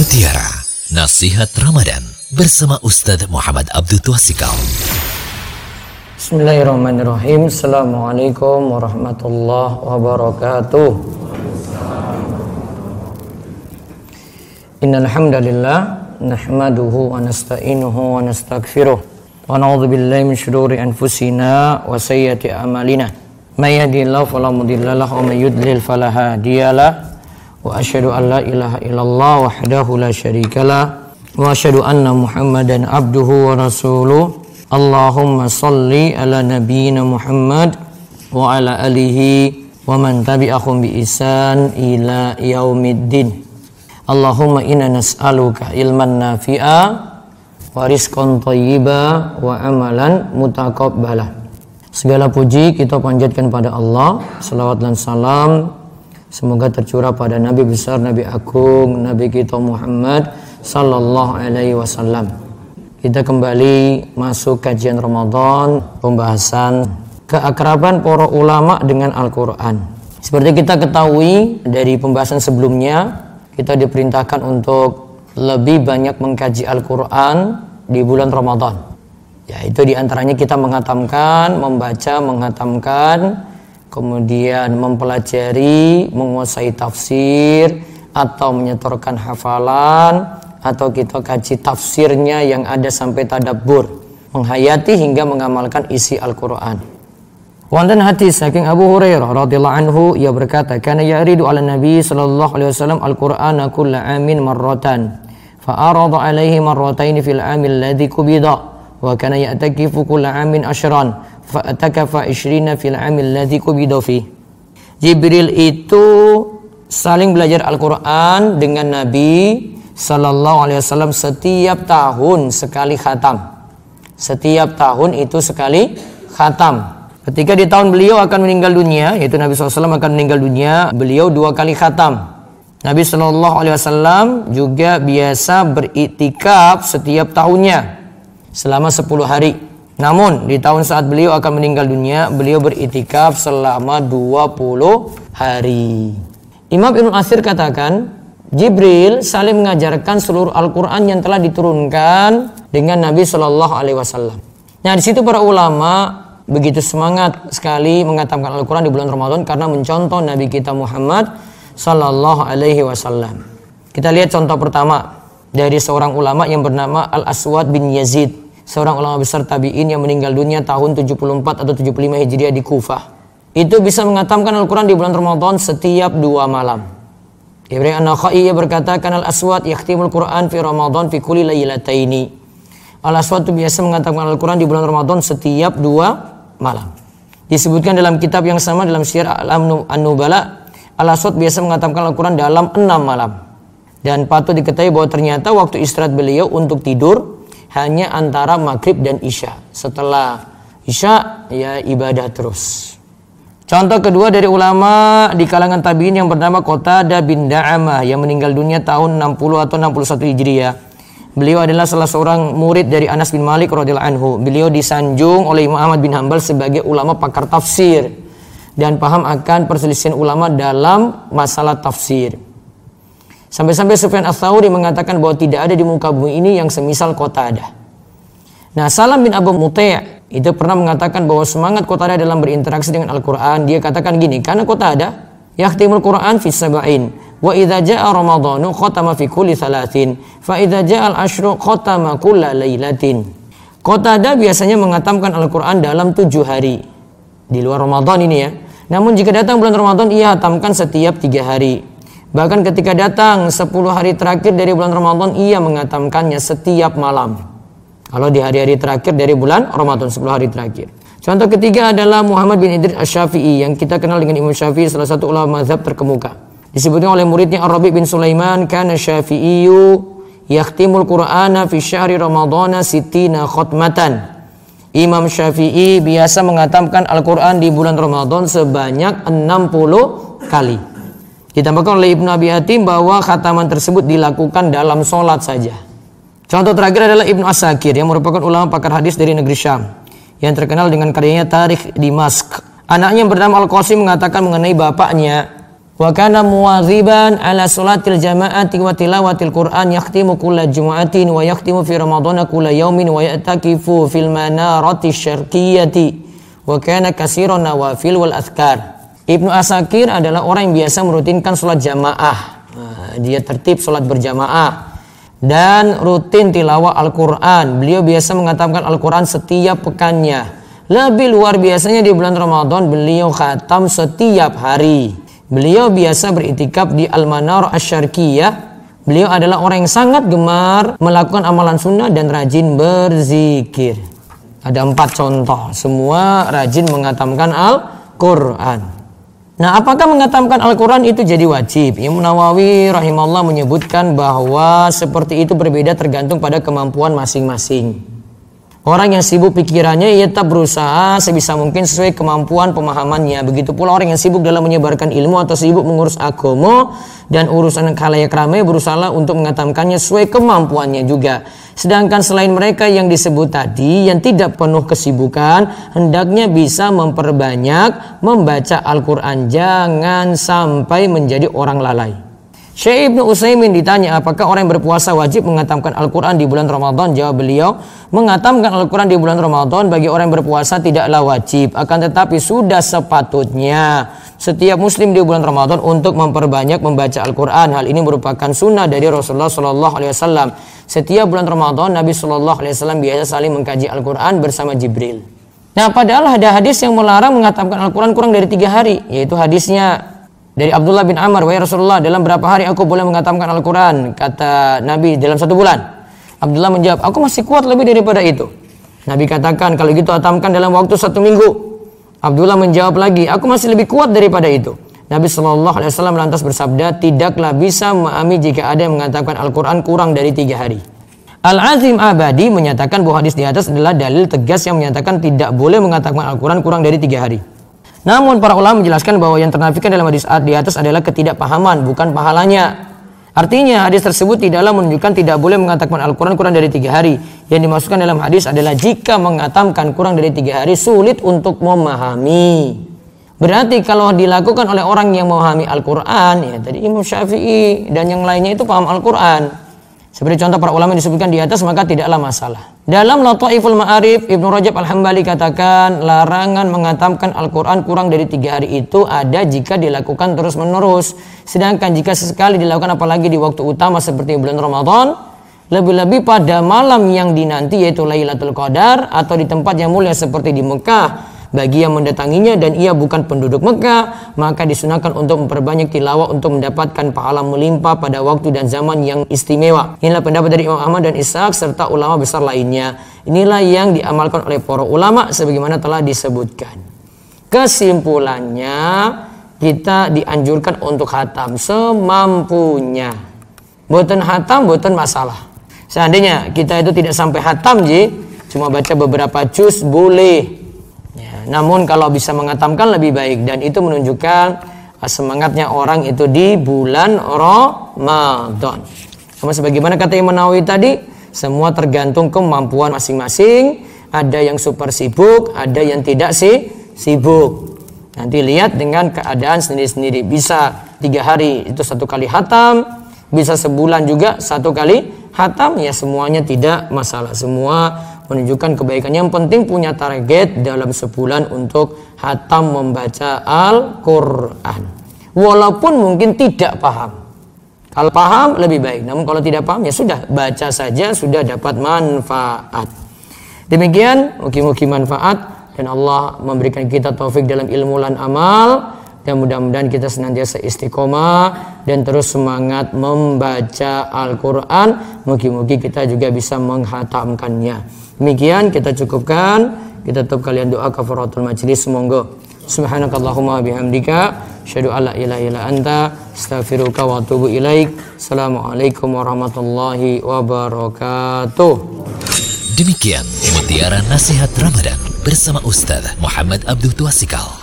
Mutiara Nasihat Ramadan bersama Ustadz Muhammad Abdul Twasikal. Bismillahirrahmanirrahim. Assalamualaikum warahmatullahi wabarakatuh. Innal hamdalillah nahmaduhu wa nasta'inuhu wa nastaghfiruh wa na'udzu billahi min shururi anfusina wa sayyiati a'malina. May yahdihillahu fala mudilla lahu wa may yudlil fala hadiyalah. وأشهد أن لا إله إلا الله وحده لا شريك له وأشهد أن محمدا عبده ورسوله اللهم صل على نبينا محمد وعلى آله ومن تبعهم بإحسان إلى يوم الدين اللهم إنا نسألك علما نافعا warizkon tayyiba wa amalan. Segala puji kita panjatkan pada Allah, salawat dan salam Semoga tercurah pada Nabi besar, Nabi agung, Nabi kita Muhammad Sallallahu Alaihi Wasallam. Kita kembali masuk kajian Ramadan, pembahasan keakraban para ulama dengan Al-Quran. Seperti kita ketahui dari pembahasan sebelumnya, kita diperintahkan untuk lebih banyak mengkaji Al-Quran di bulan Ramadan. Ya, itu di antaranya kita menghatamkan, membaca, menghatamkan, kemudian mempelajari, menguasai tafsir, atau menyetorkan hafalan, atau kita kaji tafsirnya yang ada sampai tadabbur, menghayati hingga mengamalkan isi Al-Quran. Wonten hadis saking Abu Hurairah radhiyallahu anhu ia berkata kana yaridu ala nabi sallallahu alaihi wasallam al-Qur'ana kulla amin marratan fa arada alaihi marratain fil amil ladzi kubida wa kana ya'takifu kulla amin ashran fa'atakafa ishrina fil amil ladzi fi. Jibril itu saling belajar Al-Qur'an dengan Nabi sallallahu alaihi wasallam setiap tahun sekali khatam. Setiap tahun itu sekali khatam. Ketika di tahun beliau akan meninggal dunia, yaitu Nabi SAW akan meninggal dunia, beliau dua kali khatam. Nabi Shallallahu Alaihi Wasallam juga biasa beriktikaf setiap tahunnya selama 10 hari. Namun di tahun saat beliau akan meninggal dunia, beliau beritikaf selama 20 hari. Imam Ibn Asir katakan, Jibril saling mengajarkan seluruh Al-Quran yang telah diturunkan dengan Nabi Shallallahu Alaihi Wasallam. Nah di situ para ulama begitu semangat sekali mengatakan Al-Quran di bulan Ramadan karena mencontoh Nabi kita Muhammad Shallallahu Alaihi Wasallam. Kita lihat contoh pertama dari seorang ulama yang bernama Al Aswad bin Yazid seorang ulama besar tabi'in yang meninggal dunia tahun 74 atau 75 Hijriah di Kufah. Itu bisa mengatamkan Al-Quran di bulan Ramadan setiap dua malam. Ibrahim An-Nakhai berkata, Kanal Aswad yakhtimul Quran fi Ramadan fi kulli laylataini. Al-Aswad itu biasa mengatamkan Al-Quran di bulan Ramadan setiap dua malam. Disebutkan dalam kitab yang sama dalam Syiar Al-Amnu An-Nubala, Al-Aswad biasa mengatamkan Al-Quran dalam enam malam. Dan patut diketahui bahwa ternyata waktu istirahat beliau untuk tidur hanya antara maghrib dan isya. Setelah isya ya ibadah terus. Contoh kedua dari ulama di kalangan tabiin yang bernama Qatada bin Da'amah yang meninggal dunia tahun 60 atau 61 Hijriah. Beliau adalah salah seorang murid dari Anas bin Malik radhiyallahu anhu. Beliau disanjung oleh Imam Ahmad bin Hambal sebagai ulama pakar tafsir dan paham akan perselisihan ulama dalam masalah tafsir. Sampai-sampai Sufyan Ats-Tsauri mengatakan bahwa tidak ada di muka bumi ini yang semisal kota ada. Nah, Salam bin Abu Mutai' itu pernah mengatakan bahwa semangat kota ada dalam berinteraksi dengan Al-Qur'an. Dia katakan gini, karena kota ada yahtimul Qur'an fi sab'in wa idza jaa ramadhanu khatama fi kulli thalathin fa idza jaa al-ashru khatama kulla lailatin. Kota ada biasanya mengatamkan Al-Qur'an dalam tujuh hari di luar Ramadan ini ya. Namun jika datang bulan Ramadan ia hatamkan setiap tiga hari. Bahkan ketika datang 10 hari terakhir dari bulan Ramadan ia mengatamkannya setiap malam. Kalau di hari-hari terakhir dari bulan Ramadan 10 hari terakhir. Contoh ketiga adalah Muhammad bin Idris Asy-Syafi'i yang kita kenal dengan Imam Syafi'i salah satu ulama mazhab terkemuka. Disebutkan oleh muridnya Ar-Rabi bin Sulaiman kana Syafi'iyu yakhtimul Qur'ana fi syahri Ramadana sitina khutmatan. Imam Syafi'i biasa mengatamkan Al-Quran di bulan Ramadan sebanyak 60 kali. Ditambahkan oleh Ibnu Abi Hatim bahwa khataman tersebut dilakukan dalam sholat saja. Contoh terakhir adalah Ibnu Asakir yang merupakan ulama pakar hadis dari negeri Syam yang terkenal dengan karyanya Tarikh Dimask. Anaknya yang bernama Al-Qasim mengatakan mengenai bapaknya Wa kana muwaziban ala salatil jama'ati wa tilawatil Qur'an yakhtimu kulla jumu'atin wa yakhtimu fi ramadhana kulla yaumin wa ya'takifu fil manarati syarqiyati wa kana kasiran nawafil wal azkar. Ibnu Asakir adalah orang yang biasa merutinkan sholat jamaah. Nah, dia tertib sholat berjamaah dan rutin tilawah Al-Quran. Beliau biasa mengatakan Al-Quran setiap pekannya. Lebih luar biasanya di bulan Ramadan beliau khatam setiap hari. Beliau biasa beritikaf di Al-Manar Asyarkiyah. Beliau adalah orang yang sangat gemar melakukan amalan sunnah dan rajin berzikir. Ada empat contoh. Semua rajin mengatamkan Al-Quran. Nah, apakah mengatamkan Al-Quran itu jadi wajib? Imam Nawawi rahimahullah menyebutkan bahwa seperti itu berbeda tergantung pada kemampuan masing-masing. Orang yang sibuk pikirannya ia tetap berusaha sebisa mungkin sesuai kemampuan pemahamannya. Begitu pula orang yang sibuk dalam menyebarkan ilmu atau sibuk mengurus agama dan urusan khalayak ramai berusaha untuk mengatamkannya sesuai kemampuannya juga. Sedangkan selain mereka yang disebut tadi yang tidak penuh kesibukan, hendaknya bisa memperbanyak membaca Al-Quran. Jangan sampai menjadi orang lalai. Syekh Ibnu Utsaimin ditanya apakah orang yang berpuasa wajib mengatamkan Al-Quran di bulan Ramadan? Jawab beliau, mengatamkan Al-Quran di bulan Ramadan bagi orang yang berpuasa tidaklah wajib. Akan tetapi sudah sepatutnya setiap muslim di bulan Ramadan untuk memperbanyak membaca Al-Quran. Hal ini merupakan sunnah dari Rasulullah Sallallahu Alaihi Wasallam. Setiap bulan Ramadan Nabi Sallallahu Alaihi Wasallam biasa saling mengkaji Al-Quran bersama Jibril. Nah padahal ada hadis yang melarang mengatamkan Al-Quran kurang dari tiga hari, yaitu hadisnya dari Abdullah bin Amr, wahai Rasulullah, dalam berapa hari aku boleh mengatamkan Al-Quran? Kata Nabi, dalam satu bulan. Abdullah menjawab, aku masih kuat lebih daripada itu. Nabi katakan, kalau gitu atamkan dalam waktu satu minggu. Abdullah menjawab lagi, aku masih lebih kuat daripada itu. Nabi Shallallahu Alaihi Wasallam lantas bersabda, tidaklah bisa memahami jika ada yang mengatakan Al-Quran kurang dari tiga hari. Al-Azim Abadi menyatakan bahwa hadis di atas adalah dalil tegas yang menyatakan tidak boleh mengatakan Al-Quran kurang dari tiga hari. Namun para ulama menjelaskan bahwa yang ternafikan dalam hadis di atas adalah ketidakpahaman, bukan pahalanya. Artinya hadis tersebut tidaklah menunjukkan tidak boleh mengatakan Al-Quran kurang dari tiga hari. Yang dimasukkan dalam hadis adalah jika mengatamkan kurang dari tiga hari sulit untuk memahami. Berarti kalau dilakukan oleh orang yang memahami Al-Quran, ya tadi Imam Syafi'i dan yang lainnya itu paham Al-Quran. Seperti contoh para ulama disebutkan di atas maka tidaklah masalah. Dalam Lataiful Ma'arif Ibnu Rajab Al-Hambali katakan larangan mengatamkan Al-Quran kurang dari tiga hari itu ada jika dilakukan terus menerus. Sedangkan jika sesekali dilakukan apalagi di waktu utama seperti bulan Ramadan lebih-lebih pada malam yang dinanti yaitu Lailatul Qadar atau di tempat yang mulia seperti di Mekah bagi yang mendatanginya dan ia bukan penduduk Mekah, maka disunahkan untuk memperbanyak tilawah untuk mendapatkan pahala melimpah pada waktu dan zaman yang istimewa. Inilah pendapat dari Imam Ahmad dan Ishaq serta ulama besar lainnya. Inilah yang diamalkan oleh para ulama sebagaimana telah disebutkan. Kesimpulannya, kita dianjurkan untuk hatam semampunya. Buatan hatam, buatan masalah. Seandainya kita itu tidak sampai hatam, ji, cuma baca beberapa juz boleh namun kalau bisa mengatamkan lebih baik dan itu menunjukkan uh, semangatnya orang itu di bulan Ramadan. Sama sebagaimana kata Imam Nawawi tadi, semua tergantung kemampuan masing-masing. Ada yang super sibuk, ada yang tidak sih sibuk. Nanti lihat dengan keadaan sendiri-sendiri. Bisa tiga hari itu satu kali hatam, bisa sebulan juga satu kali hatam. Ya semuanya tidak masalah. Semua menunjukkan kebaikan. Yang penting punya target dalam sebulan untuk hatam membaca Al-Quran. Walaupun mungkin tidak paham. Kalau paham lebih baik. Namun kalau tidak paham ya sudah baca saja sudah dapat manfaat. Demikian mungkin-mungkin manfaat dan Allah memberikan kita taufik dalam ilmu dan amal dan mudah-mudahan kita senantiasa istiqomah dan terus semangat membaca Al-Quran mungkin-mungkin kita juga bisa menghatamkannya Demikian kita cukupkan. Kita tutup kalian doa kafaratul majlis. Semoga subhanakallahumma bihamdika syadu alla ilaha illa anta astaghfiruka wa atubu ilaik. Assalamualaikum warahmatullahi wabarakatuh. Demikian mutiara nasihat Ramadan bersama Ustaz Muhammad Abdul Tuasikal.